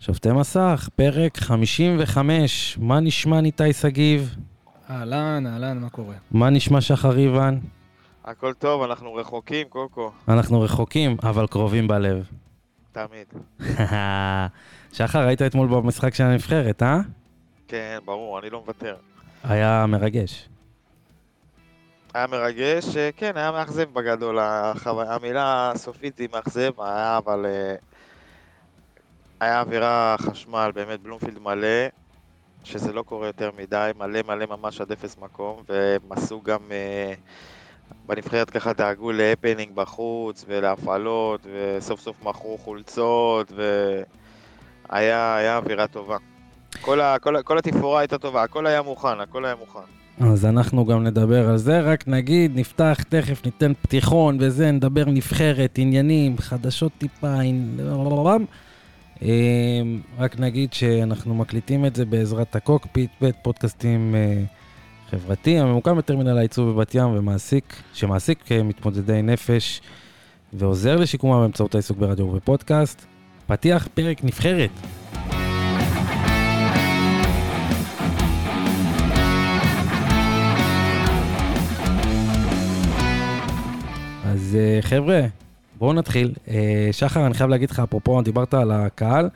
שופטי מסך, פרק 55. מה נשמע ניתאי שגיב? אהלן, אהלן, מה קורה? מה נשמע שחר איוון? הכל טוב, אנחנו רחוקים, קוקו. אנחנו רחוקים, אבל קרובים בלב. תמיד. שחר, היית אתמול במשחק של הנבחרת, אה? כן, ברור, אני לא מוותר. היה מרגש. היה מרגש, אה, כן, היה מאכזב בגדול. החו... המילה הסופית היא מאכזב, היה אבל... אה, היה אווירה חשמל, באמת בלומפילד מלא, שזה לא קורה יותר מדי, מלא מלא ממש עד אפס מקום, והם עשו גם... אה, בנבחרת ככה דאגו להפנינג בחוץ ולהפעלות, וסוף סוף מכרו חולצות, והיה אווירה טובה. כל, ה, כל, כל התפאורה הייתה טובה, הכל היה מוכן, הכל היה מוכן. אז אנחנו גם נדבר על זה, רק נגיד, נפתח תכף, ניתן פתיחון וזה, נדבר נבחרת, עניינים, חדשות טיפה, אמ, רק נגיד שאנחנו מקליטים את זה בעזרת הקוקפיט, בית פודקאסטים אה, חברתי, הממוקם בטרמינל הייצור בבת ים ומעסיק, שמעסיק אה, מתמודדי נפש ועוזר לשיקומם באמצעות העיסוק ברדיו ובפודקאסט. פתיח פרק נבחרת. אז אה, חבר'ה, בואו נתחיל. אה, שחר, אני חייב להגיד לך, אפרופו, דיברת על הקהל,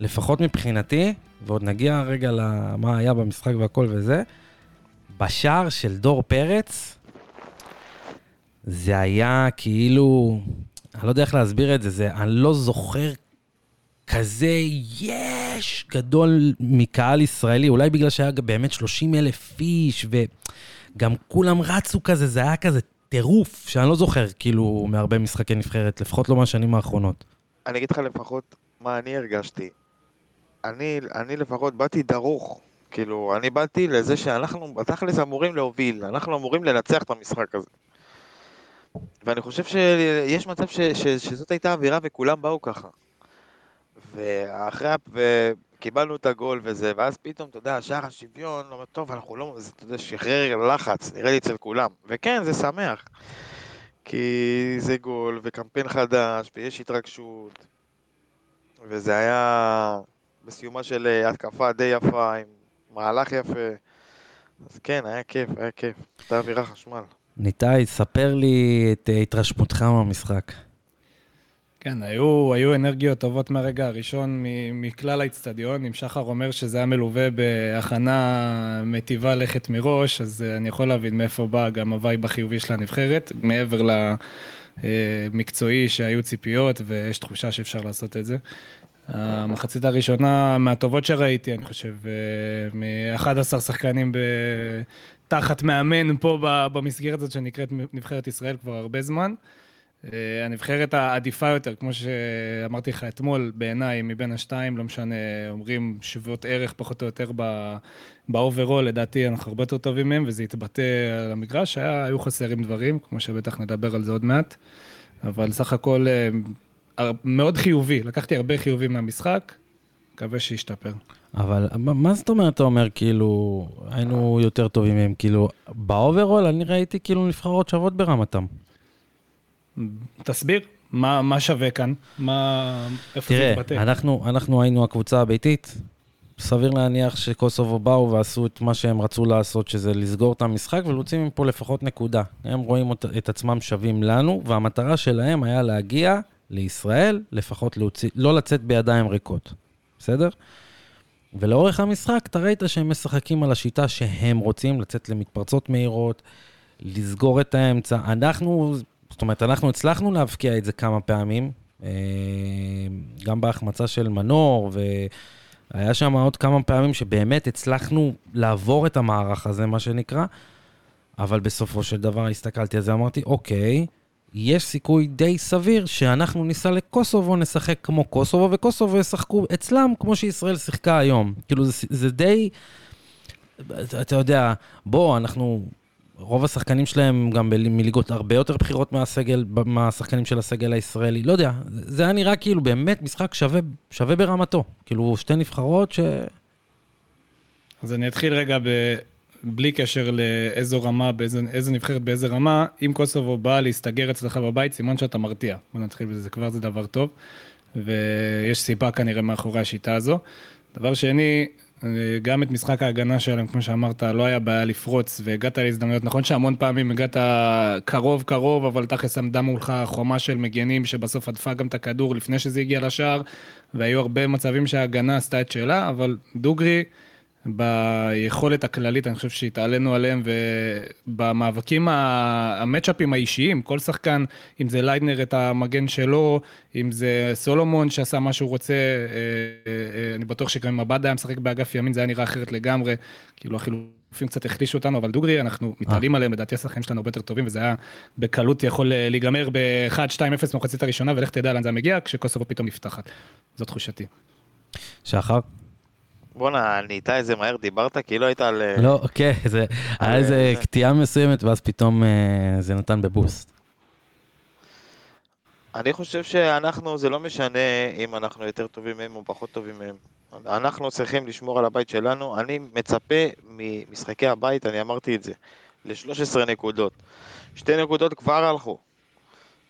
לפחות מבחינתי, ועוד נגיע רגע למה היה במשחק והכל וזה, בשער של דור פרץ, זה היה כאילו, אני לא יודע איך להסביר את זה, זה, אני לא זוכר כזה יש גדול מקהל ישראלי, אולי בגלל שהיה באמת 30 אלף איש, וגם כולם רצו כזה, זה היה כזה טירוף, שאני לא זוכר, כאילו, מהרבה משחקי נבחרת, לפחות לא מהשנים האחרונות. אני אגיד לך לפחות מה אני הרגשתי. אני, אני לפחות באתי דרוך. כאילו, אני באתי לזה שאנחנו בתכלס אמורים להוביל, אנחנו אמורים לנצח את המשחק הזה. ואני חושב שיש מצב ש, ש, שזאת הייתה אווירה וכולם באו ככה. ואחרי, קיבלנו את הגול וזה, ואז פתאום, אתה יודע, שער השוויון, אומר, טוב, אנחנו לא, זה, אתה יודע, שחרר לחץ, נראה לי אצל כולם. וכן, זה שמח. כי זה גול, וקמפיין חדש, ויש התרגשות. וזה היה בסיומה של אה, התקפה די יפה, עם מהלך יפה. אז כן, היה כיף, היה כיף. הייתה אווירה חשמל. ניתאי, ספר לי את אה, התרשמותך מהמשחק. כן, היו, היו אנרגיות טובות מהרגע הראשון מכלל האיצטדיון. אם שחר אומר שזה היה מלווה בהכנה מטיבה לכת מראש, אז אה, אני יכול להבין מאיפה בא גם ה vibe החיובי של הנבחרת, מעבר למקצועי שהיו ציפיות ויש תחושה שאפשר לעשות את זה. המחצית הראשונה מהטובות שראיתי, אני חושב, אה, מ-11 שחקנים ב... תחת מאמן פה במסגרת הזאת שנקראת נבחרת ישראל כבר הרבה זמן. אה, הנבחרת העדיפה יותר, כמו שאמרתי לך אתמול, בעיניי, מבין השתיים, לא משנה, אומרים שוות ערך פחות או יותר ב overall, לדעתי אנחנו הרבה יותר טובים מהם, וזה התבטא על המגרש, היה, היו חסרים דברים, כמו שבטח נדבר על זה עוד מעט, אבל סך הכל אה, מאוד חיובי, לקחתי הרבה חיובי מהמשחק, מקווה שישתפר. אבל מה זאת אומרת, אתה אומר, כאילו, היינו יותר טובים מהם, כאילו, ב overall אני ראיתי כאילו נבחרות שוות ברמתם. תסביר, מה, מה שווה כאן? מה, איפה תראה, זה מתבטא? תראה, אנחנו, אנחנו היינו הקבוצה הביתית. סביר להניח שקוסובו באו ועשו את מה שהם רצו לעשות, שזה לסגור את המשחק ולהוציא מפה לפחות נקודה. הם רואים את עצמם שווים לנו, והמטרה שלהם היה להגיע לישראל, לפחות להוציא, לא לצאת בידיים ריקות, בסדר? ולאורך המשחק אתה ראית שהם משחקים על השיטה שהם רוצים, לצאת למתפרצות מהירות, לסגור את האמצע. אנחנו, זאת אומרת, אנחנו הצלחנו להבקיע את זה כמה פעמים, אה, גם בהחמצה של מנור, והיה שם עוד כמה פעמים שבאמת הצלחנו לעבור את המערך הזה, מה שנקרא, אבל בסופו של דבר הסתכלתי על זה, אמרתי, אוקיי, יש סיכוי די סביר שאנחנו ניסע לקוסובו, נשחק כמו קוסובו, וקוסובו ישחקו אצלם כמו שישראל שיחקה היום. כאילו, זה, זה די... אתה יודע, בוא, אנחנו רוב השחקנים שלהם גם מליגות הרבה יותר בכירות מהסגל, מהשחקנים של הסגל הישראלי. לא יודע, זה היה נראה כאילו באמת משחק שווה, שווה ברמתו. כאילו, שתי נבחרות ש... אז אני אתחיל רגע ב... בלי קשר לאיזו רמה, באיזו, איזו נבחרת באיזה רמה, אם קוסובו באה להסתגר אצלך בבית, סימן שאתה מרתיע. בוא נתחיל בזה, זה כבר זה דבר טוב. ויש סיבה כנראה מאחורי השיטה הזו. דבר שני, גם את משחק ההגנה שלהם, כמו שאמרת, לא היה בעיה לפרוץ והגעת להזדמנויות. נכון שהמון פעמים הגעת קרוב קרוב, אבל תכלס עמדה מולך חומה של מגנים שבסוף עדפה גם את הכדור לפני שזה הגיע לשער, והיו הרבה מצבים שההגנה עשתה את שלה, אבל דוגרי... ביכולת הכללית, אני חושב שהתעלינו עליהם, ובמאבקים, המצ'אפים האישיים, כל שחקן, אם זה ליידנר את המגן שלו, אם זה סולומון שעשה מה שהוא רוצה, אה, אה, אני בטוח שגם אם עבד היה משחק באגף ימין, זה היה נראה אחרת לגמרי, כאילו החילופים קצת החלישו אותנו, אבל דוגרי, אנחנו מתעלים עליהם, לדעתי השחקנים שלנו הרבה יותר טובים, וזה היה בקלות יכול אה, להיגמר ב-1-2-0 במחצית הראשונה, ולך תדע לאן זה מגיע, כשקוסובו פתאום נפתחת. זו תחושתי. שחר? בואנה, נהייתה איזה מהר דיברת, כאילו היית על... אה, לא, אוקיי, זה היה איזה קטיעה מסוימת, ואז פתאום אה, זה נתן בבוסט. אני חושב שאנחנו, זה לא משנה אם אנחנו יותר טובים מהם או פחות טובים מהם. אנחנו צריכים לשמור על הבית שלנו. אני מצפה ממשחקי הבית, אני אמרתי את זה, ל-13 נקודות. שתי נקודות כבר הלכו.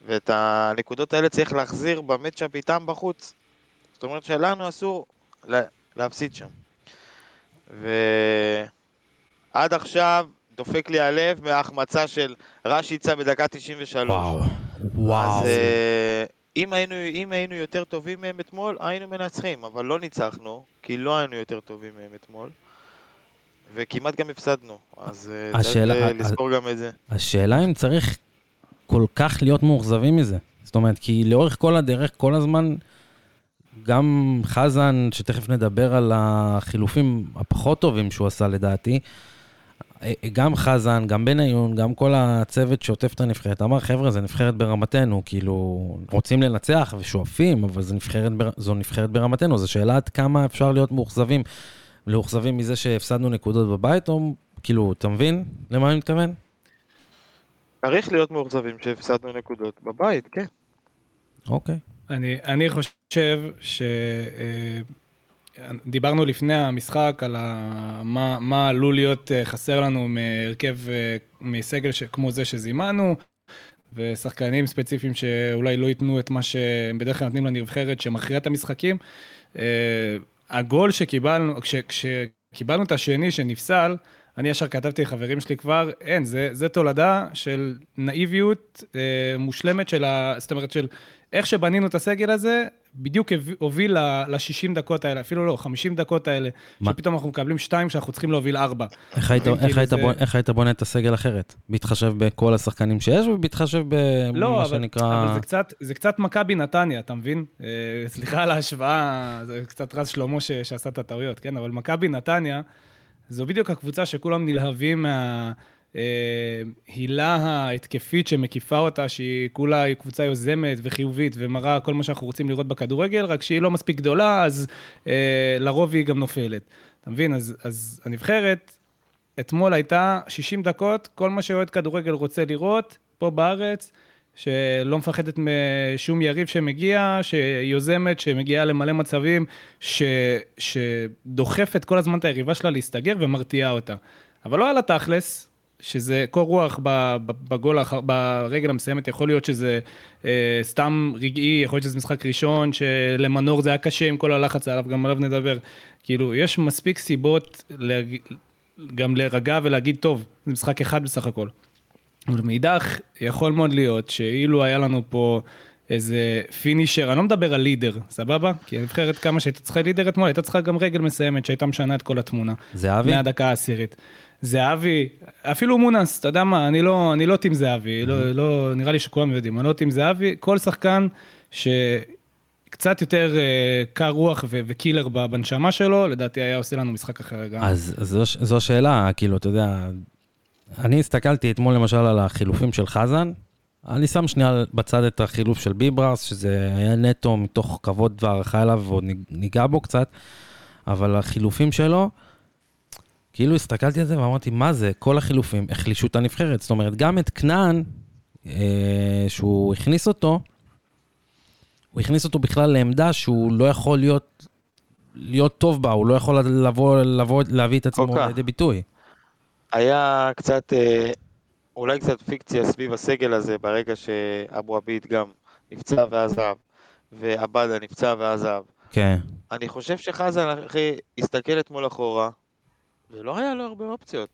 ואת הנקודות האלה צריך להחזיר במצ'אפ איתם בחוץ. זאת אומרת שלנו אסור להפסיד שם. ועד עכשיו דופק לי הלב מההחמצה של רשיצה בדקה 93. וואו, וואו. אז אה, אם היינו, אם היינו יותר טובים מהם אתמול, היינו מנצחים, אבל לא ניצחנו, כי לא היינו יותר טובים מהם אתמול. וכמעט גם הפסדנו, אז אה, השאלה, צריך לזכור גם את זה. השאלה אם צריך כל כך להיות מאוכזבים מזה. זאת אומרת, כי לאורך כל הדרך, כל הזמן גם חזן, שתכף נדבר על החילופים הפחות טובים שהוא עשה לדעתי, גם חזן, גם בניון, גם כל הצוות שעוטף את הנבחרת, אמר, חבר'ה, זה נבחרת ברמתנו, כאילו, רוצים לנצח ושואפים, אבל זו נבחרת, זו נבחרת ברמתנו, זו שאלה עד כמה אפשר להיות מאוכזבים. מאוכזבים מזה שהפסדנו נקודות בבית, או כאילו, אתה מבין למה אני מתכוון? צריך להיות מאוכזבים שהפסדנו נקודות בבית, כן. אוקיי. אני, אני חושב ש... אה, דיברנו לפני המשחק על ה... מה, מה עלול להיות אה, חסר לנו מהרכב, אה, מסגל כמו זה שזימנו, ושחקנים ספציפיים שאולי לא ייתנו את מה שהם בדרך כלל נותנים לנבחרת שמכריע את המשחקים. הגול שקיבלנו, כש, כשקיבלנו את השני שנפסל, אני ישר כתבתי לחברים שלי כבר, אין, זה, זה תולדה של נאיביות אה, מושלמת של ה... זאת אומרת, של איך שבנינו את הסגל הזה, בדיוק הוביל ל-60 דקות האלה, אפילו לא, 50 דקות האלה, מה? שפתאום אנחנו מקבלים 2 שאנחנו צריכים להוביל 4. איך היית, איך, היית זה... בונה, איך היית בונה את הסגל אחרת? בהתחשב בכל השחקנים שיש ובהתחשב במה לא, שנקרא... לא, אבל זה קצת, זה קצת מכבי נתניה, אתה מבין? אה, סליחה על ההשוואה, זה קצת רז שלמה ש, שעשה את הטעויות, כן? אבל מכבי נתניה, זו בדיוק הקבוצה שכולם נלהבים מה... הילה ההתקפית שמקיפה אותה, שהיא כולה קבוצה יוזמת וחיובית ומראה כל מה שאנחנו רוצים לראות בכדורגל, רק שהיא לא מספיק גדולה, אז אה, לרוב היא גם נופלת. אתה מבין? אז, אז הנבחרת, אתמול הייתה 60 דקות, כל מה שאוהד כדורגל רוצה לראות, פה בארץ, שלא מפחדת משום יריב שמגיע, שיוזמת, שמגיעה למלא מצבים, ש, שדוחפת כל הזמן את היריבה שלה להסתגר ומרתיעה אותה. אבל לא על התכלס, שזה קור רוח בגול, ברגל המסיימת, יכול להיות שזה אה, סתם רגעי, יכול להיות שזה משחק ראשון, שלמנור זה היה קשה עם כל הלחץ עליו, גם עליו נדבר. כאילו, יש מספיק סיבות להג... גם להירגע ולהגיד, טוב, זה משחק אחד בסך הכל. אבל מאידך, יכול מאוד להיות שאילו היה לנו פה איזה פינישר, אני לא מדבר על לידר, סבבה? כי הנבחרת כמה שהייתה צריכה לידר אתמול, הייתה צריכה גם רגל מסיימת שהייתה משנה את כל התמונה. זה אבי? מהדקה העשירית. זהבי, אפילו מונס, אתה יודע מה, אני לא, אני לא טים זהבי, לא, לא, נראה לי שכולם יודעים, אני לא טים זהבי, כל שחקן שקצת יותר uh, קר רוח ו- וקילר בנשמה שלו, לדעתי היה עושה לנו משחק אחר גם. אז זו, זו שאלה, כאילו, אתה יודע, אני הסתכלתי אתמול למשל על החילופים של חזן, אני שם שנייה בצד את החילוף של ביברס, שזה היה נטו מתוך כבוד והערכה אליו, ועוד ניגע בו קצת, אבל החילופים שלו, כאילו הסתכלתי על זה ואמרתי, מה זה, כל החילופים החלישו את הנבחרת. זאת אומרת, גם את כנען, אה, שהוא הכניס אותו, הוא הכניס אותו בכלל לעמדה שהוא לא יכול להיות, להיות טוב בה, הוא לא יכול לבוא, לבוא, להביא את עצמו אוקיי. לידי ביטוי. היה קצת, אה, אולי קצת פיקציה סביב הסגל הזה, ברגע שאבו עביד גם נפצע ועזב. ועבדה נפצע ועזב. כן. אני חושב שחזן, אחי, הסתכל אתמול אחורה, ולא היה לו הרבה אופציות.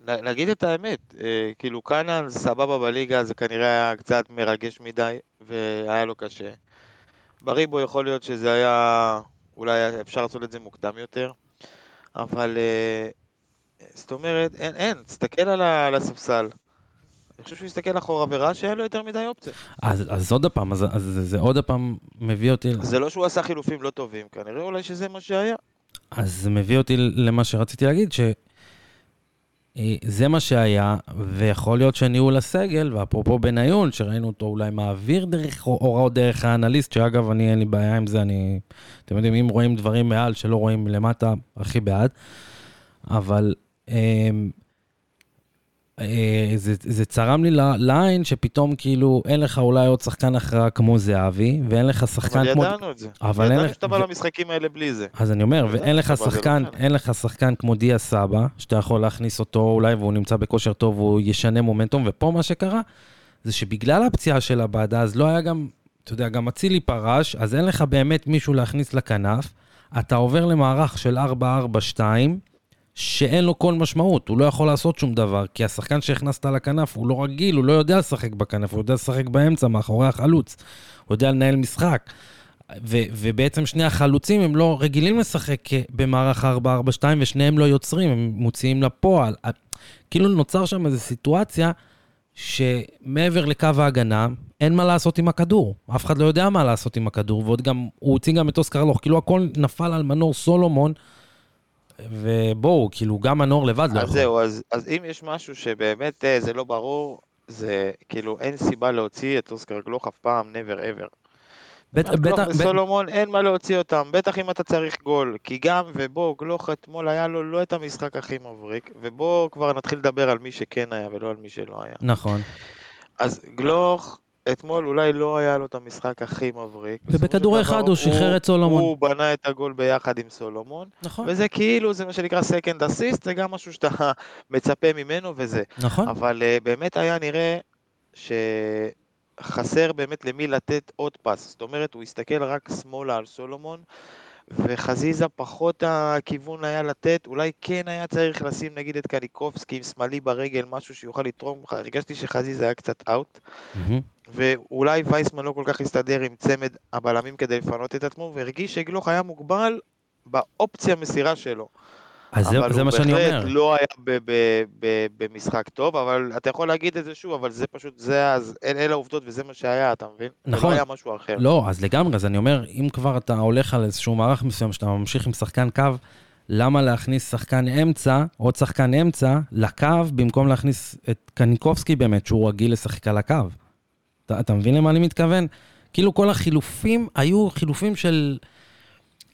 נ- נגיד את האמת, אה, כאילו קאנן סבבה בליגה, זה כנראה היה קצת מרגש מדי, והיה לו קשה. בריבו יכול להיות שזה היה, אולי אפשר לעשות את זה מוקדם יותר, אבל אה, זאת אומרת, אין, אין, תסתכל על, ה- על הספסל. אני חושב שהוא הסתכל אחורה וראה שאין לו יותר מדי אופציות. אז, אז עוד פעם, אז, אז זה, זה עוד פעם מביא אותי, זה לא שהוא עשה חילופים לא טובים, כנראה אולי שזה מה שהיה. אז זה מביא אותי למה שרציתי להגיד, שזה מה שהיה, ויכול להיות שניהול הסגל, ואפרופו בניון, שראינו אותו אולי מעביר דרך הוראות דרך האנליסט, שאגב, אני אין לי בעיה עם זה, אני, אתם יודעים, אם רואים דברים מעל שלא רואים למטה, הכי בעד, אבל אה, זה, זה צרם לי לעין שפתאום כאילו אין לך אולי עוד שחקן הכרעה כמו זהבי, ואין לך שחקן אבל כמו... ידענו את זה. אבל אין ידענו שאתה בא למשחקים האלה בלי זה. אז אני אומר, ואין לך אבל שחקן. אין לך שחקן כמו דיה סבא, שאתה יכול להכניס אותו אולי, והוא נמצא בכושר טוב, והוא ישנה מומנטום, ופה מה שקרה, זה שבגלל הפציעה של עבדה, אז לא היה גם, אתה יודע, גם אצילי פרש, אז אין לך באמת מישהו להכניס לכנף, אתה עובר למערך של 4-4-2, שאין לו כל משמעות, הוא לא יכול לעשות שום דבר, כי השחקן שהכנסת לכנף הוא לא רגיל, הוא לא יודע לשחק בכנף, הוא יודע לשחק באמצע, מאחורי החלוץ, הוא יודע לנהל משחק. ו- ובעצם שני החלוצים הם לא רגילים לשחק במערך 4-4-2 ושניהם לא יוצרים, הם מוציאים לפועל. כאילו נוצר שם איזו סיטואציה שמעבר לקו ההגנה, אין מה לעשות עם הכדור. אף אחד לא יודע מה לעשות עם הכדור, ועוד גם, הוא הוציא גם את אוסקר לוך, כאילו הכל נפל על מנור סולומון, ובואו, כאילו גם מנור לבד לא אז יכול. זהו, אז, אז אם יש משהו שבאמת אה, זה לא ברור, זה כאילו אין סיבה להוציא את אוסקר גלוך אף פעם, never ever. גלוך וסולומון אין מה להוציא אותם, בטח אם אתה צריך גול, כי גם ובוא, גלוך אתמול היה לו לא את המשחק הכי מבריק, ובוא כבר נתחיל לדבר על מי שכן היה ולא על מי שלא היה. נכון. אז גלוך, אתמול אולי לא היה לו את המשחק הכי מבריק. ובכדור אחד הוא שחרר את סולומון. הוא בנה את הגול ביחד עם סולומון, נכון. וזה כאילו, זה מה שנקרא second assist, זה גם משהו שאתה מצפה ממנו וזה. נכון. אבל uh, באמת היה נראה שחסר באמת למי לתת עוד פס. זאת אומרת, הוא הסתכל רק שמאלה על סולומון, וחזיזה פחות הכיוון היה לתת, אולי כן היה צריך לשים נגיד את קניקובסקי עם שמאלי ברגל, משהו שיוכל לתרום, הרגשתי שחזיזה היה קצת אאוט, מהמם. ואולי וייסמן לא כל כך הסתדר עם צמד הבלמים כדי לפנות את עצמו, והרגיש שגלוך היה מוגבל באופציה מסירה שלו. אז זה, זה מה שאני אבל הוא אומר. בהחלט לא היה ב- ב- ב- במשחק טוב, אבל אתה יכול להגיד את זה שוב, אבל זה פשוט, זה אז, אל- אלה העובדות וזה מה שהיה, אתה מבין? נכון. זה לא היה משהו אחר. לא, אז לגמרי, אז אני אומר, אם כבר אתה הולך על איזשהו מערך מסוים, שאתה ממשיך עם שחקן קו, למה להכניס שחקן אמצע, עוד שחקן אמצע, לקו, במקום להכניס את קניקובסקי באמת, שהוא רגיל לשחק על הקו? אתה, אתה מבין למה אני מתכוון? כאילו כל החילופים היו חילופים של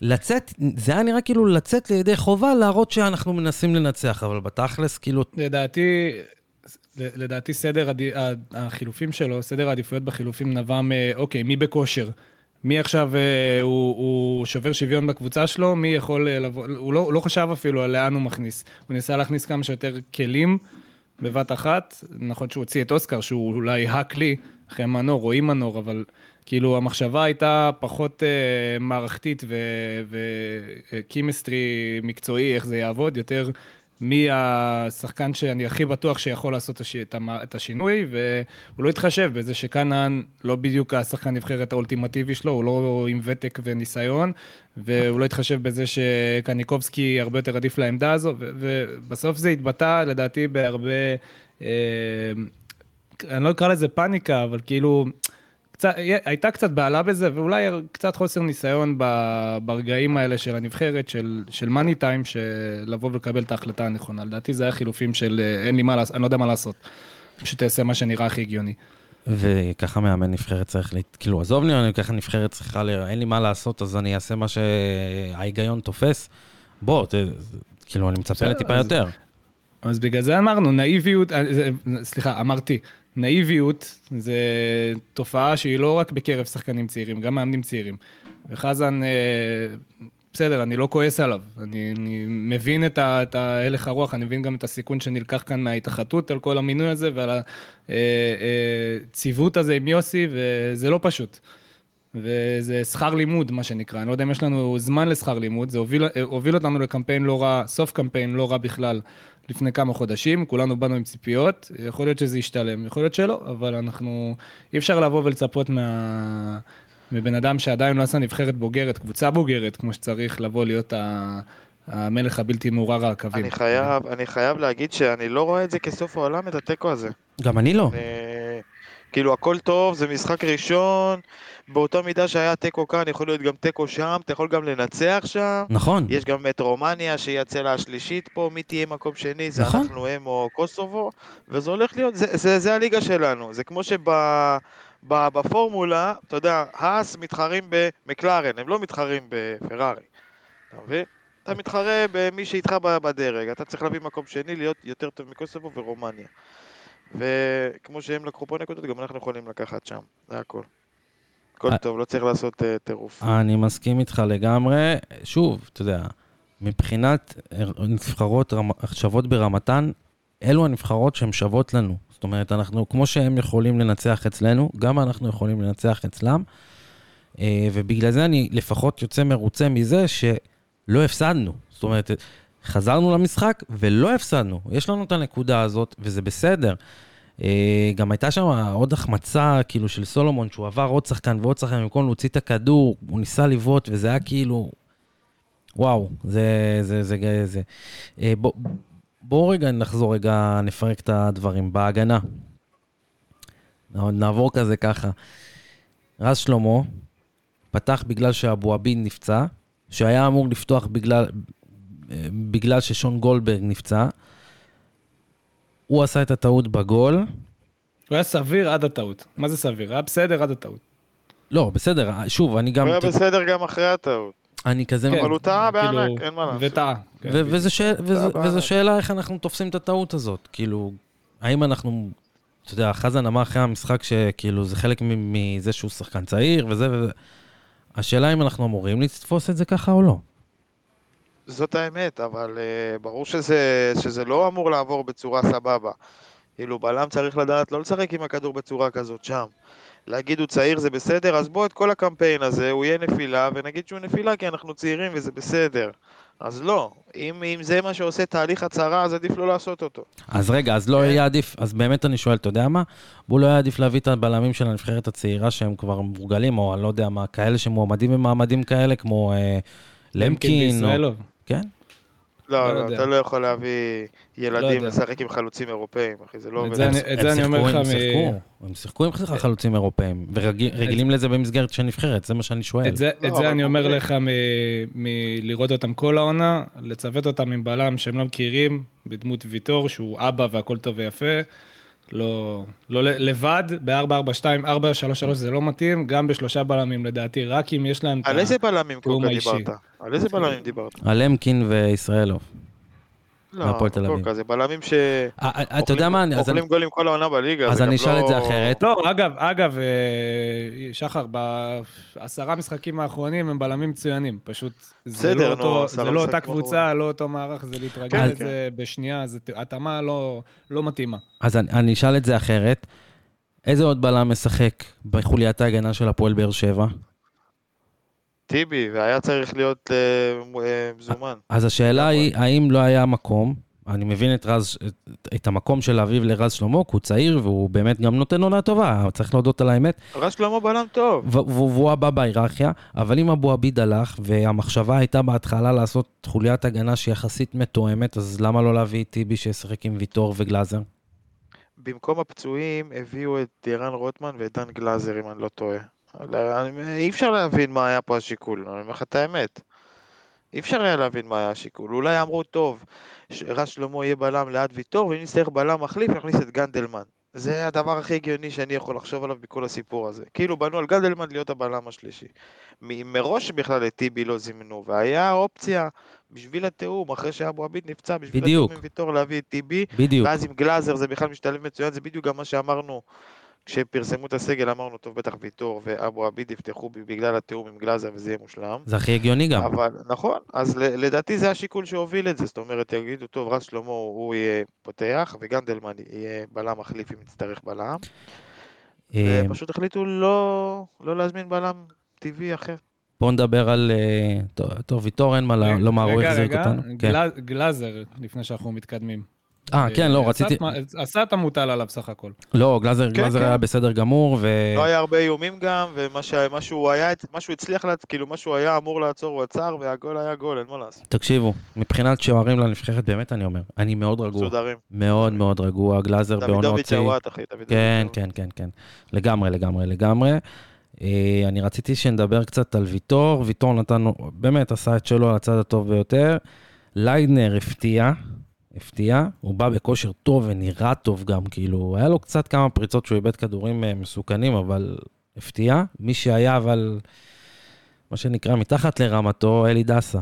לצאת, זה היה נראה כאילו לצאת לידי חובה, להראות שאנחנו מנסים לנצח, אבל בתכלס, כאילו, לדעתי, לדעתי סדר הד... החילופים שלו, סדר העדיפויות בחילופים נבע מ... אוקיי, מי בכושר? מי עכשיו אה, הוא, הוא שובר שוויון בקבוצה שלו? מי יכול אה, לבוא? הוא לא, הוא לא חשב אפילו על לאן הוא מכניס. הוא ניסה להכניס כמה שיותר כלים בבת אחת. נכון שהוא הוציא את אוסקר, שהוא אולי הכלי, אחרי מנור, רואים מנור, אבל כאילו המחשבה הייתה פחות אה, מערכתית ו chemistry מקצועי, איך זה יעבוד, יותר מי השחקן שאני הכי בטוח שיכול לעשות הש... את, המ... את השינוי, והוא לא התחשב בזה שכנען לא בדיוק השחקן נבחרת האולטימטיבי שלו, הוא לא עם ותק וניסיון, והוא לא התחשב בזה שקניקובסקי הרבה יותר עדיף לעמדה הזו, ו... ובסוף זה התבטא לדעתי בהרבה, אה... אני לא אקרא לזה פאניקה, אבל כאילו... קצת, הייתה קצת בעלה בזה, ואולי קצת חוסר ניסיון ברגעים האלה של הנבחרת, של, של מאני טיים, של לבוא ולקבל את ההחלטה הנכונה. לדעתי זה היה חילופים של אין לי מה לעשות, אני לא יודע מה לעשות. פשוט אעשה מה שנראה הכי הגיוני. וככה מאמן נבחרת צריך, לה... כאילו, עזוב לי, אני ככה נבחרת צריכה, ל... אין לי מה לעשות, אז אני אעשה מה שההיגיון תופס. בוא, ת... כאילו, אני מצפה לטיפה אז, יותר. אז בגלל זה אמרנו, נאיביות, סליחה, אמרתי, נאיביות זה תופעה שהיא לא רק בקרב שחקנים צעירים, גם מאמנים צעירים. וחזן, בסדר, אני לא כועס עליו, אני, אני מבין את, ה, את הלך הרוח, אני מבין גם את הסיכון שנלקח כאן מההתאחדות על כל המינוי הזה ועל הציוות הזה עם יוסי, וזה לא פשוט. וזה שכר לימוד, מה שנקרא. אני לא יודע אם יש לנו זמן לשכר לימוד, זה הוביל, הוביל אותנו לקמפיין לא רע, סוף קמפיין לא רע בכלל, לפני כמה חודשים, כולנו באנו עם ציפיות, יכול להיות שזה ישתלם, יכול להיות שלא, אבל אנחנו, אי אפשר לבוא ולצפות מה... מבן אדם שעדיין לא עשה נבחרת בוגרת, קבוצה בוגרת, כמו שצריך לבוא להיות ה... המלך הבלתי מעורר על הקווים. אני חייב, אני חייב להגיד שאני לא רואה את זה כסוף העולם, את התיקו הזה. גם אני לא. אני, כאילו, הכל טוב, זה משחק ראשון, באותה מידה שהיה תיקו כאן, יכול להיות גם תיקו שם, אתה יכול גם לנצח שם. נכון. יש גם את רומניה, שהיא הצלע השלישית פה, מי תהיה מקום שני, זה נכון. אנחנו, הם או קוסובו, וזה הולך להיות, זה, זה, זה הליגה שלנו. זה כמו שבפורמולה, אתה יודע, האס מתחרים במקלרן, הם לא מתחרים בפרארי. אתה מבין? אתה מתחרה במי שאיתך בדרג, אתה צריך להביא מקום שני, להיות יותר טוב מקוסובו ורומניה. וכמו שהם לקחו פה נקודות, גם אנחנו יכולים לקחת שם, זה הכל. הכל אה. טוב, לא צריך לעשות אה, טירוף. אני מסכים איתך לגמרי. שוב, אתה יודע, מבחינת נבחרות שוות ברמתן, אלו הנבחרות שהן שוות לנו. זאת אומרת, אנחנו, כמו שהם יכולים לנצח אצלנו, גם אנחנו יכולים לנצח אצלם. אה, ובגלל זה אני לפחות יוצא מרוצה מזה שלא הפסדנו. זאת אומרת, חזרנו למשחק ולא הפסדנו. יש לנו את הנקודה הזאת, וזה בסדר. אה, גם הייתה שם עוד החמצה, כאילו, של סולומון, שהוא עבר עוד שחקן ועוד שחקן, במקום להוציא את הכדור, הוא ניסה לבעוט, וזה היה כאילו... וואו, זה... זה... זה... זה... אה, בוא, בואו רגע נחזור רגע, נפרק את הדברים. בהגנה. נעבור כזה ככה. רז שלמה פתח בגלל שאבו עביד נפצע, שהיה אמור לפתוח בגלל, בגלל ששון גולדברג נפצע. הוא עשה את הטעות בגול. הוא היה סביר עד הטעות. מה זה סביר? היה בסדר עד הטעות. לא, בסדר, שוב, אני גם... הוא היה בסדר גם אחרי הטעות. אני כזה... כן, אבל הוא טעה כאילו, בענק, אין מה לעשות. וטעה. כן, ו- וזו שאל- וזו- בענק. וזו שאלה איך אנחנו תופסים את הטעות הזאת. כאילו, האם אנחנו... אתה יודע, חזן אמר אחרי המשחק שכאילו זה חלק מזה שהוא שחקן צעיר וזה וזה. השאלה אם אנחנו אמורים לתפוס את זה ככה או לא. זאת האמת, אבל uh, ברור שזה, שזה לא אמור לעבור בצורה סבבה. כאילו, בלם צריך לדעת לא לשחק עם הכדור בצורה כזאת שם. להגיד הוא צעיר זה בסדר, אז בוא את כל הקמפיין הזה, הוא יהיה נפילה, ונגיד שהוא נפילה כי אנחנו צעירים וזה בסדר. אז לא, אם, אם זה מה שעושה תהליך הצהרה, אז עדיף לא לעשות אותו. אז רגע, אז לא כן. יהיה עדיף, אז באמת אני שואל, אתה יודע מה? בוא לא היה עדיף להביא את הבלמים של הנבחרת הצעירה שהם כבר מורגלים, או אני לא יודע מה, כאלה שמועמדים במעמדים כאלה, כמו אה, למקין, או... כן? לא, לא לא. אתה לא יכול להביא ילדים יודע. לשחק עם חלוצים אירופאים, אחי, זה לא עובד. את זה אני אומר לך הם מ- שיחקו, הם שיחקו עם חלוצים אירופאים, ורגילים לזה במסגרת של נבחרת, זה מה שאני שואל. את זה, לא, את אבל זה אני אומר. לך מ- מלראות אותם כל העונה, לצוות אותם עם בלם שהם לא מכירים, בדמות ויטור, שהוא אבא והכל טוב ויפה. לא, לא לבד, ב-4-4-2, 4-3-3 זה לא מתאים, גם בשלושה בלמים לדעתי, רק אם יש להם את על ה... איזה בלמים קוקה האישי. דיברת? על איזה בלמים דיברת? על למקין וישראלוב. לא, מהפועל תל אביב. זה בלמים ש... אה, אה, אתה יודע מה, אוכלים גולים כל העונה בליגה. אז אני אשאל את זה לא- אחרת. לא, אגב, אגב, אה, שחר, בעשרה משחקים האחרונים הם בלמים מצוינים, פשוט זה לא, זה לא אותה קבוצה, לא אותו מערך, זה להתרגל כן, לזה בשנייה, זה התאמה לא, לא מתאימה. אז אני- אני אשאל את זה אחרת. איזה עוד בלם משחק בחוליית ההגנה של הפועל באר שבע? טיבי, והיה צריך להיות אה, אה, מזומן. אז השאלה. היא, האם לא היה מקום, אני מבין את רז, את- המקום של אביב לרז שלמה, כי הוא צעיר והוא באמת גם נותן עונה טובה, צריך להודות על האמת, רז שלמה בלם טוב. והוא הבא בהיררכיה, אבל אם אבו עביד הלך, והמחשבה הייתה בהתחלה לעשות חוליית הגנה שיחסית מתואמת, אז למה לא להביא את טיבי שישחק עם ויטור וגלאזר? במקום הפצועים הביאו את ירן רוטמן ואת דן גלאזר, אם אני לא טועה. אי אפשר להבין מה היה פה השיקול, אני אומר לך את האמת. אי אפשר היה להבין מה היה השיקול. אולי אמרו, טוב, רז שלמה יהיה בלם ליד ויטור, ואם נצטרך בלם מחליף, נכניס את גנדלמן. זה הדבר הכי הגיוני שאני יכול לחשוב עליו בכל הסיפור הזה. כאילו בנו על גנדלמן להיות הבלם השלישי. מ- מראש בכלל את טיבי לא זימנו, והיה אופציה בשביל התיאום, אחרי שאבו עביד נפצע, בשביל בדיוק. התיאום עם ויטור להביא את טיבי, בדיוק. ואז עם גלאזר זה בכלל משתלב מצוין, זה בדיוק גם מה שאמרנו כשפרסמו את הסגל, אמרנו, טוב, בטח ויטור ואבו עביד יפתחו בגלל התיאום עם גלאזר וזה יהיה מושלם. זה הכי הגיוני גם. אבל, נכון, אז ל- לדעתי זה השיקול שהוביל את זה, זאת אומרת, יגידו, טוב, רז שלמה הוא יהיה פותח, וגנדלמן יהיה בלם מחליף אם יצטרך בלם, אה, ופשוט החליטו לא, לא להזמין בלם טבעי אחר. בואו נדבר על... אה, טוב, טוב, ויטור אין מה לומר, הוא רגע, החזיק רגע, אותנו. כן. גל- גלאזר, לפני שאנחנו מתקדמים. אה, כן, לא, רציתי... עשה את המוטל עליו סך הכל. לא, גלאזר כן, כן. היה בסדר גמור, ו... לא היה הרבה איומים גם, ומה שהוא היה, מה שהוא הצליח, לה- כאילו מה שהוא היה אמור לעצור הוא עצר, והגול היה גול, אין מה לעשות. תקשיבו, מבחינת שוערים לנבחרת, באמת אני אומר, אני מאוד רגוע. מסודרים. מאוד מאוד רגוע, גלאזר בעונות דוידוביץ'. הוואט, אחי, דוידוביץ' כן. כן, כן, כן. לגמרי, לגמרי, לגמרי. אה, אני רציתי שנדבר קצת על ויטור. ויטור נתן, באמת עשה את שלו על הצד הטוב ביותר. ליידנר הפתיע, הפתיע. הוא בא בכושר טוב ונראה טוב גם, כאילו, היה לו קצת כמה פריצות שהוא איבד כדורים אה, מסוכנים, אבל הפתיע. מי שהיה, אבל, מה שנקרא, מתחת לרמתו, אלי דסה.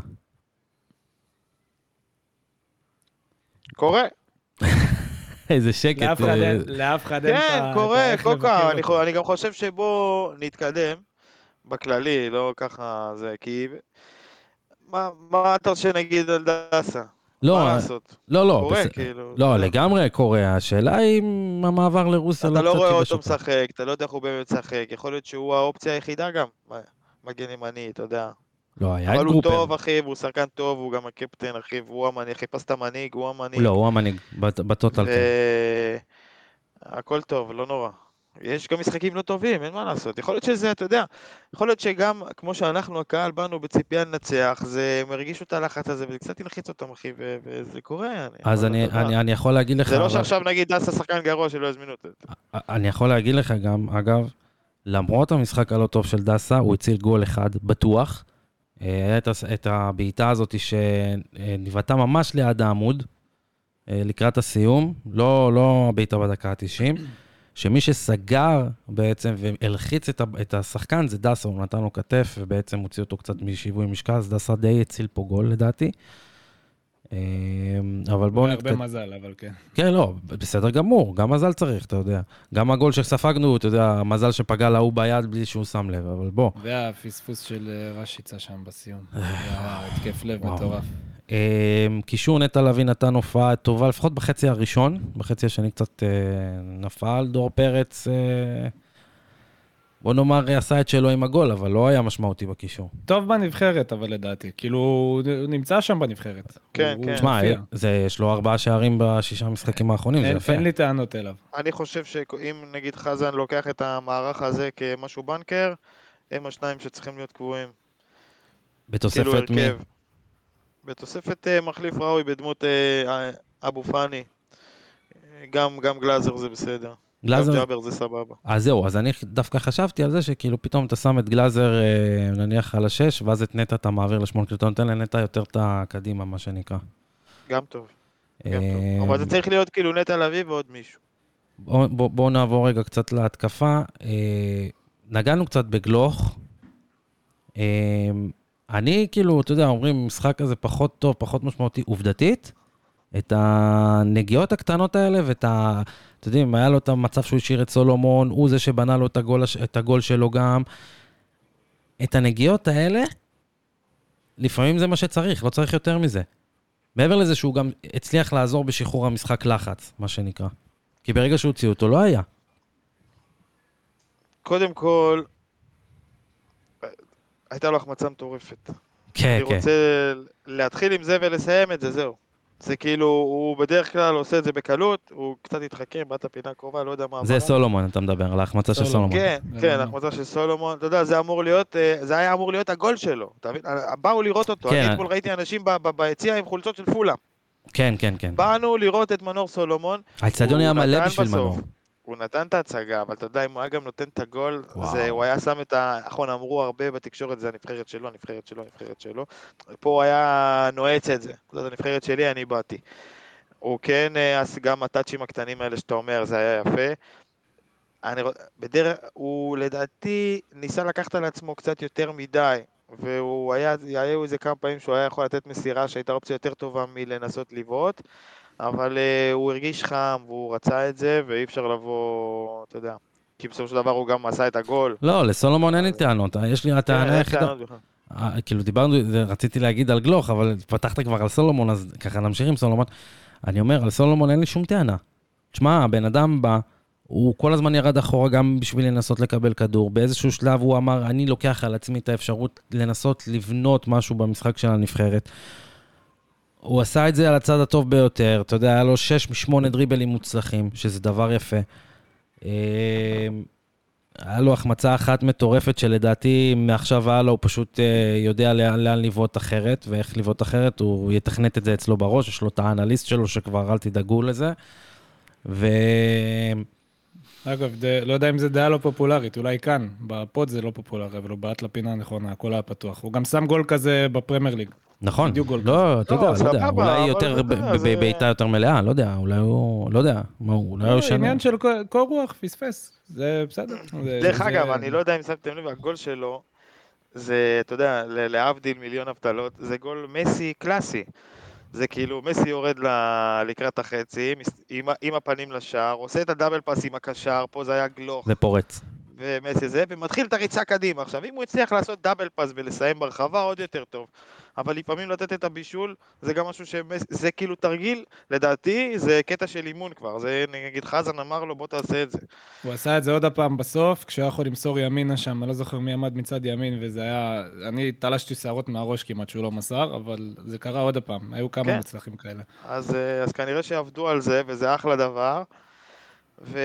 קורה. איזה שקט. לאף אחד אה, אין- אין את ה... כן, קורה, קוקה, אני גם חושב שבוא נתקדם בכללי, לא ככה זה, כי... מה מה אתה רוצה שנגיד על דסה? לא, מה לעשות? לא, לא, קורה, בסדר. כאילו. לא, אתה יודע. לגמרי קורה. השאלה היא אם המעבר לרוסיה אתה לא קצת רואה ייבש אותו משחק, אתה לא יודע איך הוא באמת משחק, יכול להיות שהוא האופציה היחידה גם. מגן ימני, אתה יודע. לא, היה את אבל הוא. טוב, אחי, והוא שחקן טוב, הוא גם הקפטן, אחי, והוא המנהיג, חיפש את המנהיג, הוא המנהיג. לא, הוא המנהיג, בט- בטוטל כן. הכל טוב, לא נורא. יש גם משחקים לא טובים, אין מה לעשות. יכול להיות שזה, אתה יודע, יכול להיות שגם, כמו שאנחנו, הקהל, באנו בציפייה לנצח, זה מרגיש את הלחץ הזה, וזה קצת ילחיץ אותם, אחי, וזה קורה. אז אבל אני, יודע, אני, אני יכול להגיד לך, זה לא אבל- שעכשיו נגיד דסה שחקן גרוע שלא יזמינו אותו. אני יכול להגיד לך גם, אגב, למרות המשחק הלא טוב של דסה, הוא הציל גול אחד, בטוח. אה, היה את, הס- את הבעיטה הזאת שנבעטה ממש ליד העמוד, אה, לקראת הסיום, לא, לא הבעיטה בדקה ה-90, שמי שסגר בעצם והלחיץ את, את השחקן זה דסה, הוא נתן לו כתף ובעצם הוציא אותו קצת משיווי משקל, אז דסה די הציל פה גול לדעתי. אה, אבל בואו הרבה נתקדם. מזל, אבל כן. כן, לא, בסדר גמור, גם מזל צריך, אתה יודע. גם הגול שספגנו, אתה יודע, מזל שפגע להוא ביד בלי שהוא שם לב, אבל בוא. והפספוס של אה, רשיצה שם בסיום. היה התקף לב. מטורף. אמ, קישור נטע לביא נתן הופעה טובה, לפחות בחצי הראשון, בחצי השני קצת אה, נפל, דור פרץ, אה, בוא נאמר, עשה את שלו עם הגול, אבל לא היה משמעותי בקישור. טוב בנבחרת, אבל לדעתי. כאילו, הוא נמצא שם בנבחרת. כן, הוא- כן. תשמע. זה, יש לו ארבעה שערים בשישה המשחקים האחרונים, זה אין יפה. אין לי טענות אליו. אני חושב שאם נגיד חזן לוקח את המערך הזה כמשהו בנקר, הם השניים שצריכים להיות קבועים. כאילו בתוספת מי? בתוספת אה, מחליף ראוי בדמות אה, אבו פאני. אה, גם, גם גלאזר זה בסדר. גלאזר, גם ג'אבר זה סבבה. אז זהו, אז אני דווקא חשבתי על זה שכאילו פתאום אתה שם את גלאזר אה, נניח על השש, ואז את נטע אתה מעביר לשמונה, כאילו אתה נותן לנטע יותר את הקדימה, מה שנקרא. גם טוב. גם אה, טוב. אבל זה צריך להיות כאילו נטע לביא ועוד מישהו. בואו בוא, בוא נעבור רגע קצת להתקפה. אה, נגענו קצת בגלוך. אני כאילו, אתה יודע, אומרים, משחק כזה פחות טוב, פחות משמעותי, עובדתית, את הנגיעות הקטנות האלה ואת ה... אתם יודעים, היה לו את המצב שהוא השאיר את סולומון, הוא זה שבנה לו את הגול, את הגול שלו גם. את הנגיעות האלה, לפעמים זה מה שצריך, לא צריך יותר מזה. מעבר לזה שהוא גם הצליח לעזור בשחרור המשחק לחץ, מה שנקרא. כי ברגע שהוציאו אותו, לא היה. קודם כל, הייתה לו החמצה מטורפת. כן, אני רוצה להתחיל עם זה ולסיים את זה, זהו. זה כאילו, הוא בדרך כלל עושה את זה בקלות, הוא קצת התחכם, באת פינה קרובה, לא יודע מה. זה. סולומון, אתה מדבר, על ההחמצה של סולומון. כן, כן, לא- החמצה של סולומון, אתה יודע, זה אמור להיות, אה, זה היה אמור להיות הגול שלו, אתה מבין? באו לראות אותו, כן. אני אתמול ראיתי אנשים ב- ב- ביציע עם חולצות של פולה. כן, כן, כן. באנו לראות את מנור סולומון, האצטדיון היה מלא בשביל בסוף. מנור. הוא נתן את ההצגה, אבל אתה יודע, אם הוא היה גם נותן את הגול. זה, הוא היה שם את ה... נכון, אמרו הרבה בתקשורת, זה הנבחרת שלו, הנבחרת שלו, הנבחרת שלו. פה הוא היה נועץ את זה. זאת הנבחרת שלי, אני באתי. הוא כן, אה, אז גם הטאצ'ים הקטנים האלה שאתה אומר, זה היה יפה. אני, בדרך, הוא לדעתי ניסה לקחת על עצמו קצת יותר מדי, והוא היה, היו איזה כמה פעמים שהוא היה יכול לתת מסירה שהייתה אופציה יותר טובה מלנסות לבעוט, אבל uh, הוא הרגיש חם והוא רצה את זה, ואי אפשר לבוא, אתה יודע, כי בסופו של דבר הוא גם עשה את הגול. לא, לסולומון אין לי טענות. יש לי הטענה היחידה... אה, כאילו דיברנו, רציתי להגיד על גלוך, אבל פתחת כבר על סולומון, אז ככה נמשיך עם סולומון. אני אומר, על סולומון אין לי שום טענה. תשמע, הבן אדם בא, הוא כל הזמן ירד אחורה גם בשביל לנסות לקבל כדור. באיזשהו שלב הוא אמר, אני לוקח על עצמי את האפשרות לנסות לבנות משהו במשחק של הנבחרת. הוא עשה את זה על הצד הטוב ביותר, אתה יודע, היה לו 6 מ-8 דריבלים מוצלחים, שזה דבר יפה. אה, היה לו החמצה אחת מטורפת, שלדעתי מעכשיו והלאה הוא פשוט אה, יודע לאן, לאן לבעוט אחרת, ואיך לבעוט אחרת, הוא יתכנת את זה אצלו בראש, יש לו את האנליסט שלו, שכבר אל תדאגו לזה. ו... אגב, ד... לא יודע אם זה דעה לא פופולרית, אולי כאן, בפוד זה לא פופולרי, אבל הוא בעט לפינה הנכונה, הכל היה פתוח. הוא גם שם גול כזה בפרמייר ליג. נכון, בדיוק גול לא, אתה לא, יודע, לא יודע, סבבה, אולי יותר, יודע, בבעיטה יותר מלאה, לא יודע, אולי הוא, לא יודע, מה הוא, אולי הוא לא, ישנה. עניין של קור- רוח, פספס. זה בסדר. דרך זה- אגב, אני לא יודע אם שמתם לב, הגול שלו, זה, אתה יודע, להבדיל מיליון הבטלות, זה גול מסי קלאסי. זה כאילו, מסי יורד ל- לקראת החצי, עם, עם הפנים לשער, עושה את הדאבל פאס עם הקשר, פה זה היה גלוך, זה פורץ. ומסי זה, ומתחיל את הריצה קדימה. עכשיו, אם הוא הצליח לעשות דאבל פאס ולסיים ברחבה, עוד יותר טוב. אבל לפעמים לתת את הבישול, זה גם משהו שמס... זה כאילו תרגיל, לדעתי, זה קטע של אימון כבר. זה, נגיד, חזן אמר לו, בוא תעשה את זה. הוא עשה את זה עוד הפעם בסוף, כשהוא היה יכול למסור ימינה שם, אני לא זוכר מי עמד מצד ימין, וזה היה... אני תלשתי שערות מהראש כמעט שהוא לא מסר, אבל זה קרה עוד הפעם, היו כמה כן. מוצלחים כאלה. אז, אה, אז כנראה שעבדו על זה, וזה אחלה דבר. ו...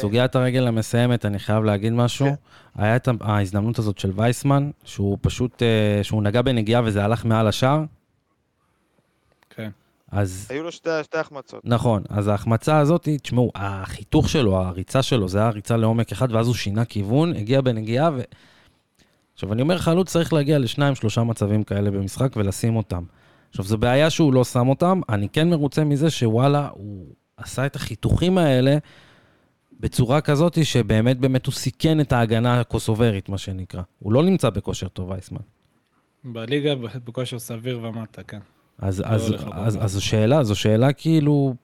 סוגיית הרגל המסיימת, אני חייב להגיד משהו. כן. היה את ההזדמנות הזאת של וייסמן, שהוא פשוט, אה, שהוא נגע בנגיעה וזה הלך מעל השער, כן. אז היו לו שתי, שתי החמצות. נכון, אז ההחמצה הזאת, תשמעו, החיתוך שלו, הריצה שלו, זה היה ריצה לעומק אחד, ואז הוא שינה כיוון, הגיע בנגיעה, ו... עכשיו, אני אומר, חלוץ צריך להגיע לשניים, שלושה מצבים כאלה במשחק ולשים אותם. עכשיו, זו בעיה שהוא לא שם אותם, אני כן מרוצה מזה שוואלה, הוא עשה את החיתוכים האלה בצורה כזאת שבאמת באמת הוא סיכן את ההגנה הקוסוברית, מה שנקרא. הוא לא נמצא בכושר טוב, וייסמן. בליגה בכושר סביר ומטה, כן. אז, לא אז, אז. אז זו שאלה, זו שאלה כאילו,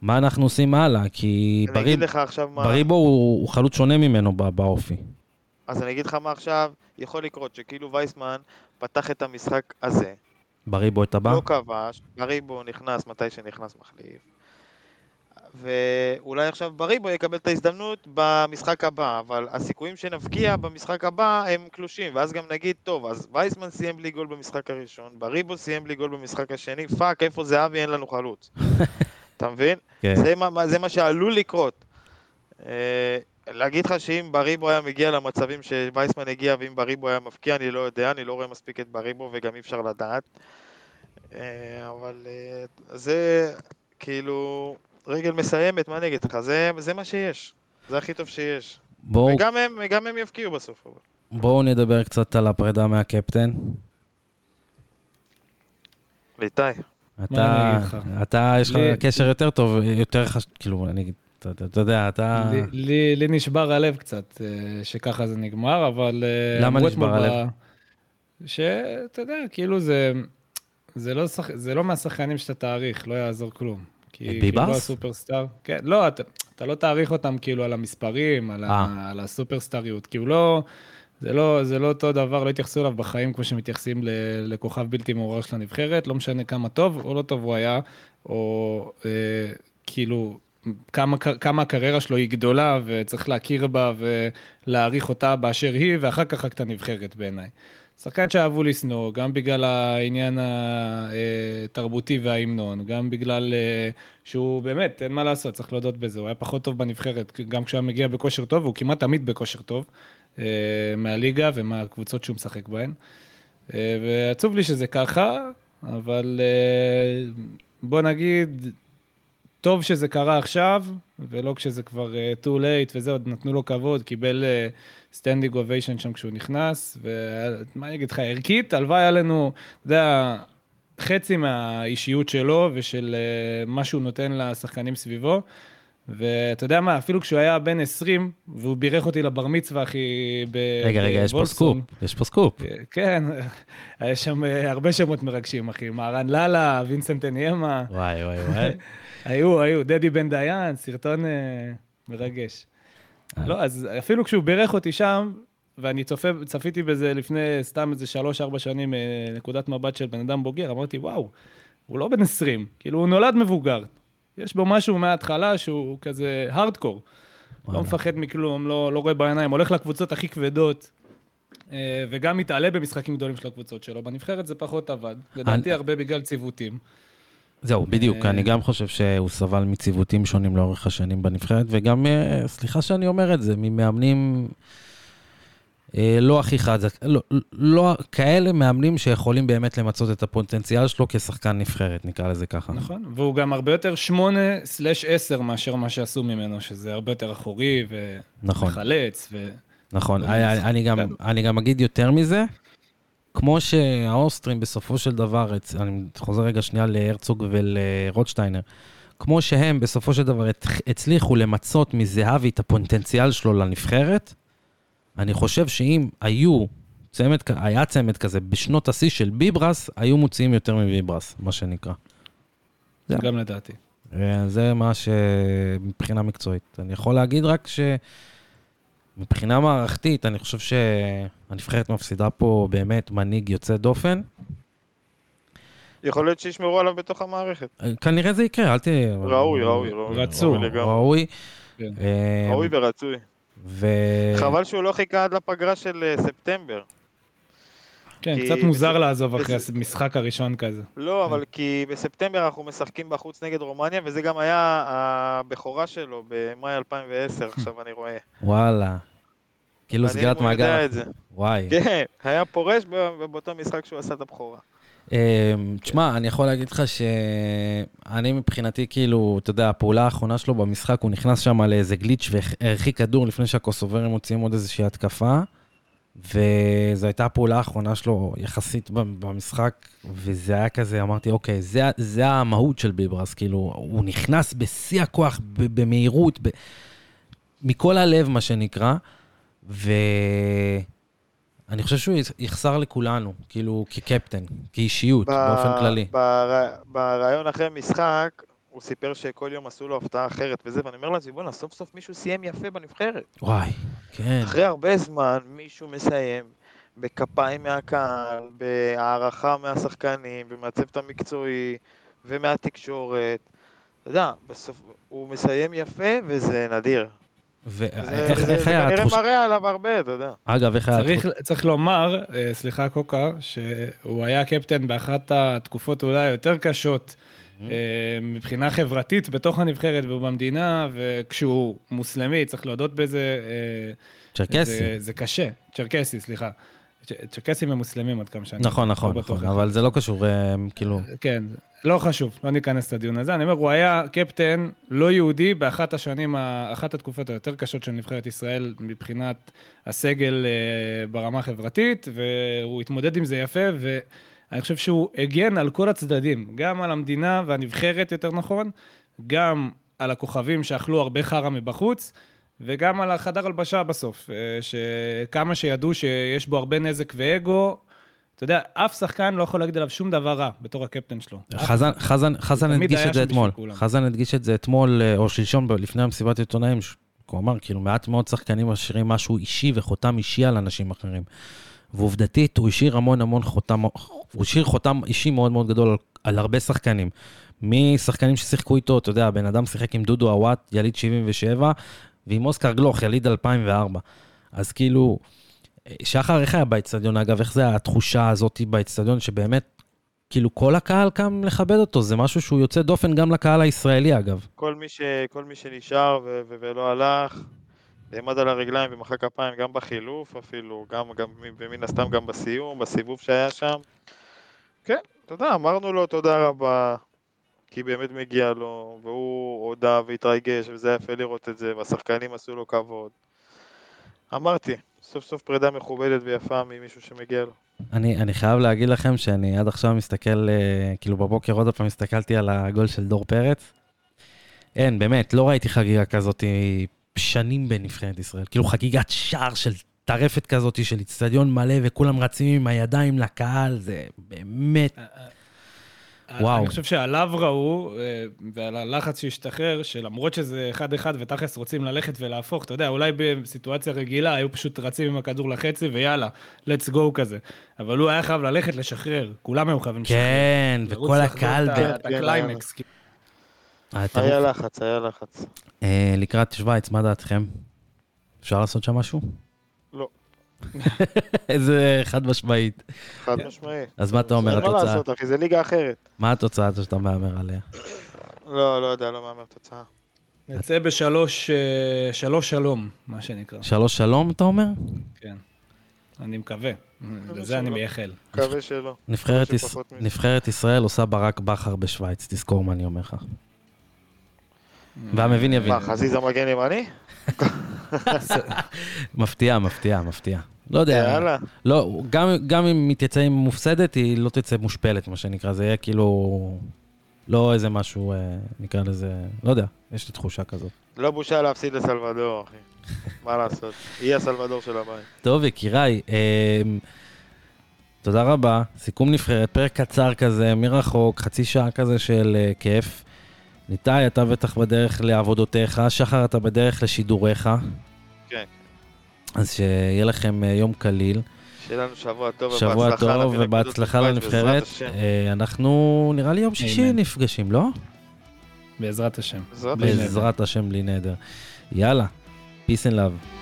מה אנחנו עושים הלאה? כי אני אגיד בריב, לך עכשיו מה... בריבו הוא, הוא חלוץ שונה ממנו בא- באופי. אז אני אגיד לך מה עכשיו יכול לקרות, שכאילו וייסמן פתח את המשחק הזה, בריבו את הבא? לא כבש, בריבו נכנס מתי שנכנס מחליף. ואולי עכשיו בריבו יקבל את ההזדמנות במשחק הבא, אבל הסיכויים שנבקיע במשחק הבא הם קלושים, ואז גם נגיד, טוב, אז וייסמן סיים בלי גול במשחק הראשון, בריבו סיים בלי גול במשחק השני, fuck, איפה זהבי אין לנו חלוץ. אתה מבין? כן. זה מה, זה מה שעלול לקרות. אה, להגיד לך שאם בריבו היה מגיע למצבים שווייסמן הגיע ואם בריבו היה מבקיע, אני לא יודע, אני לא רואה מספיק את בריבו וגם אי אפשר לדעת. אה, אבל אה, זה כאילו רגל מסיימת, מה אני אגיד לך? זה, זה מה שיש. זה הכי טוב שיש. בואו וגם הם, גם הם יבקיעו בסוף. בואו נדבר קצת על הפרידה מהקפטן. איתי. אתה, לך? אתה, יש לך לי- קשר יותר טוב, יותר חש... כאילו, אני אתה- אתה אתה יודע, אתה... לי- לי, לי נשבר הלב קצת אה, שככה זה נגמר, אבל... אה, למה נשבר הלב? ב- שאתה יודע, כאילו זה... זה לא, שח... זה לא מהשחקנים שאתה תעריך, לא יעזור כלום. כי את כאילו ביבס? הסופרסטאר... כן, לא, אתה, אתה לא תעריך אותם כאילו על המספרים, על, אה. ה... על הסופרסטריות. כאילו לא... זה לא, זה לא אותו דבר, לא התייחסו אליו בחיים כמו שמתייחסים ל- לכוכב בלתי מעורר של הנבחרת, לא משנה כמה טוב או לא טוב הוא היה, או אה, כאילו כמה, כמה הקריירה שלו היא גדולה וצריך להכיר בה ולהעריך אותה באשר היא, ואחר כך רק את הנבחרת בעיניי. שחקן שאהבו לשנוא, גם בגלל העניין התרבותי וההמנון, גם בגלל אה, שהוא באמת, אין מה לעשות, צריך להודות בזה, הוא היה פחות טוב בנבחרת, גם כשהוא היה מגיע בכושר טוב, והוא כמעט תמיד בכושר טוב, אה, מהליגה ומהקבוצות שהוא משחק בהן. אה, ועצוב לי שזה ככה, אבל בוא נגיד, טוב שזה קרה עכשיו, ולא כשזה כבר too late וזה, עוד נתנו לו כבוד, קיבל standing אה, ovation שם כשהוא נכנס, ומה אני אגיד לך, ערכית, הלוואי היה לנו, אתה יודע, חצי מהאישיות שלו ושל אה, מה שהוא נותן לשחקנים סביבו. ואתה יודע מה, אפילו כשהוא היה בן 20, והוא בירך אותי לבר מצווה, אחי, ב... רגע, רגע, יש פה בוולפסון. סקופ, יש פה סקופ. כן, היה שם אה, הרבה שמות מרגשים, אחי. מהרן לאלה, וינסנט אניימה. וואי, וואי, וואי. היו, היו, דדי בן דיין, סרטון אה, מרגש. לא, אז אפילו כשהוא בירך אותי שם, ואני צופה, צפיתי בזה לפני סתם איזה שלוש-ארבע שנים, אה, נקודת מבט של בן אדם בוגר, אמרתי, וואו, הוא לא בן 20, כאילו, הוא נולד מבוגר. יש בו משהו מההתחלה שהוא כזה הארדקור. לא מפחד מכלום, לא, לא רואה בעיניים, הולך לקבוצות הכי כבדות, אה, וגם מתעלה במשחקים גדולים של הקבוצות שלו. בנבחרת זה פחות עבד, לדעתי הרבה בגלל ציוותים. זהו, בדיוק, אה, אני גם חושב שהוא סבל מציוותים שונים לאורך השנים בנבחרת, וגם, אה, סליחה שאני אומר את זה, ממאמנים אה, לא הכי חזק, לא, לא, כאלה מאמנים שיכולים באמת למצות את הפוטנציאל שלו כשחקן נבחרת, נקרא לזה ככה. נכון, והוא גם הרבה יותר 8 סלש 10 מאשר מה שעשו ממנו, שזה הרבה יותר אחורי נכון. ומחלץ. ו... נכון, אני. אני, גם. אני גם אגיד יותר מזה, כמו שהאוסטרים בסופו של דבר, אני חוזר רגע שנייה להרצוג ולרוטשטיינר, כמו שהם בסופו של דבר הצ- הצליחו למצות מזהבי את הפוטנציאל שלו לנבחרת, אני חושב שאם היו צמד, היה צמד כזה בשנות השיא של ביברס, היו מוציאים יותר מביברס, מה שנקרא. גם לדעתי. אה, זה מה שמבחינה מקצועית. אני יכול להגיד רק שמבחינה מערכתית, אני חושב שהנבחרת מפסידה פה באמת מנהיג יוצא דופן. יכול להיות שישמרו עליו בתוך המערכת. אה, כנראה זה יקרה, אל תהיה... ראוי, ראוי, ראוי. רצוי. ראוי. כן. אה, ראוי ורצוי. ו... חבל שהוא לא חיכה עד לפגרה של אה, ספטמבר. כן, כי קצת מוזר בס- לעזוב אחרי בס- המשחק הראשון כזה. לא, אבל כי בספטמבר אנחנו משחקים בחוץ נגד רומניה, וזה גם היה הבכורה שלו במאי 2010, עכשיו אני רואה. וואלה. כאילו סגירת אם הוא יודע מעגל. את זה. וואי. כן, היה פורש ב- באותו משחק שהוא עשה את הבכורה. אה, תשמע, אני יכול להגיד לך שאני מבחינתי, כאילו, אתה יודע, הפעולה האחרונה שלו במשחק, הוא נכנס שם לאיזה גליץ' והרחיק כדור לפני שהקוסוברים מוציאים עוד איזושהי התקפה, וזו הייתה הפעולה האחרונה שלו יחסית במשחק, וזה היה כזה, אמרתי, אוקיי, זה, זה המהות של ביברס, כאילו, הוא נכנס בשיא הכוח, במהירות, ב- מכל הלב, מה שנקרא, ו... אני חושב שהוא יחסר לכולנו, כאילו, כקפטן, כאישיות, ב- באופן כללי. בר- בריאיון אחרי משחק, הוא סיפר שכל יום עשו לו הפתעה אחרת וזה, ואני אומר לעצמי, בואנה, סוף סוף מישהו סיים יפה בנבחרת. וואי, כן. אחרי הרבה זמן מישהו מסיים בכפיים מהקהל, בהערכה מהשחקנים, ומהצוות המקצועי ומהתקשורת. אתה יודע, בסוף הוא מסיים יפה וזה נדיר. זה ואיך זה- איך זה היה כנראה התחושה? מראה עליו הרבה, אתה יודע. אגב, איך היה צריך, התחושה? צריך לומר, אה, סליחה קוקה, שהוא היה קפטן באחת התקופות אולי היותר קשות אה, מבחינה חברתית בתוך הנבחרת ובמדינה, וכשהוא מוסלמי, צריך להודות בזה, אה, צ'רקסי. זה, זה קשה. צ'רקסי, סליחה. צ'רקסים הם מוסלמים עד כמה שאני... נכון, לא נכון, בטוח נכון. אבל זה לא קשור, אה, כאילו... כן, לא חשוב, לא ניכנס לדיון הזה. אני אומר, הוא היה קפטן לא יהודי באחת השנים, אחת התקופות היותר קשות של נבחרת ישראל מבחינת הסגל ברמה החברתית, והוא התמודד עם זה יפה, ואני חושב שהוא הגן על כל הצדדים, גם על המדינה והנבחרת, יותר נכון, גם על הכוכבים שאכלו הרבה חרא מבחוץ, וגם על החדר הלבשה בסוף, אה, שכמה שידעו שיש בו הרבה נזק ואגו, אתה יודע, אף שחקן לא יכול להגיד עליו שום דבר רע בתור הקפטן שלו. חזן, חזן, חזן הדגיש את זה אתמול. חזן הדגיש את זה אתמול, אה, או שלשום, לפני המסיבת עיתונאים, הוא אמר, כאילו, מעט מאוד שחקנים משאירים משהו אישי וחותם אישי על אנשים אחרים. ועובדתית, הוא השאיר המון המון חותם, הוא השאיר חותם אישי מאוד מאוד גדול על, על הרבה שחקנים. משחקנים ששיחקו איתו, אתה יודע, הבן אדם שיחק עם דודו עוואט, יליד 77, ועם אוסקר גלוך, יליד 2004. אז כאילו, שחר, איך היה באצטדיון? אגב, איך זה התחושה הזאת באצטדיון, שבאמת, כאילו, כל הקהל קם לכבד אותו, זה משהו שהוא יוצא דופן גם לקהל הישראלי, אגב. כל מי, ש... כל מי שנשאר. ו... ולא הלך, נעמד על הרגליים ומחא כפיים גם בחילוף אפילו, גם, גם, ומן הסתם גם בסיום, בסיבוב שהיה שם. כן, אתה יודע, אמרנו לו תודה רבה, כי באמת מגיע לו, והוא הודה והתרגש, וזה יפה לראות את זה, והשחקנים עשו לו כבוד. אמרתי, סוף סוף פרידה מכובדת ויפה ממישהו שמגיע לו. אני, אני חייב להגיד לכם שאני עד עכשיו מסתכל, אה, כאילו בבוקר עוד פעם הסתכלתי על הגול של דור פרץ. אין, באמת, לא ראיתי חגיגה כזאת שנים בנבחרת ישראל. כאילו חגיגת שער של טרפת כזאת, של איצטדיון מלא וכולם רצים עם הידיים לקהל, זה באמת... וואו. אני חושב שעליו ראו, אה, ועל הלחץ שהשתחרר, שלמרות שזה אחד-אחד ותכלס רוצים ללכת ולהפוך, אתה יודע, אולי בסיטואציה רגילה היו פשוט רצים עם הכדור לחצי ויאללה, let's go כזה. אבל הוא היה חייב ללכת לשחרר, כולם היו חייבים לשחרר. כן, וכל הקהל... את הקליימקס. הטירוף. היה לחץ, היה לחץ. אה, לקראת שווייץ, מה דעתכם? אפשר לעשות שם משהו? לא. איזה חד משמעית. חד משמעי. אז מה אתה אומר, אין מה התוצאה? לעשות, אחי, זה ליגה אחרת. מה התוצאה שאתה מהמר עליה? לא, לא יודע, לא מהמר תוצאה. נצא בשלוש אה, שלוש שלום, מה שנקרא. שלוש שלום, אתה אומר? כן. אני מקווה. לזה אני. מייחל. מקווה שלא. נבחרת ישראל עושה ברק בכר בשוויץ, תזכור מה אני אומר לך. והמבין יבין. מה, חזיזה מגן ימני? מפתיע, מפתיע, מפתיע. לא יודע. יאללה. לא, גם, גם אם היא תצא עם מופסדת, היא לא תצא מושפלת, מה שנקרא. זה יהיה כאילו... לא איזה משהו, אה, נקרא לזה... לא יודע, יש לי תחושה כזאת. לא בושה להפסיד לסלבדור, אחי. מה לעשות? היא הסלבדור של הבית. טוב, יקיריי, אה, תודה רבה. סיכום נבחרת, פרק קצר כזה, מרחוק, חצי שעה כזה של אה, כיף. ניתאי, אתה בטח בדרך לעבודותיך, שחר, אתה בדרך לשידוריך. כן. אז שיהיה לכם אה, יום קליל. שיהיה לנו שבוע טוב שבוע ובהצלחה. טוב ובהצלחה לנבחרת. אה, אנחנו, נראה לי יום שישי. נפגשים, לא? בעזרת השם. בעזרת השם בלי נדר. יאללה, peace and love.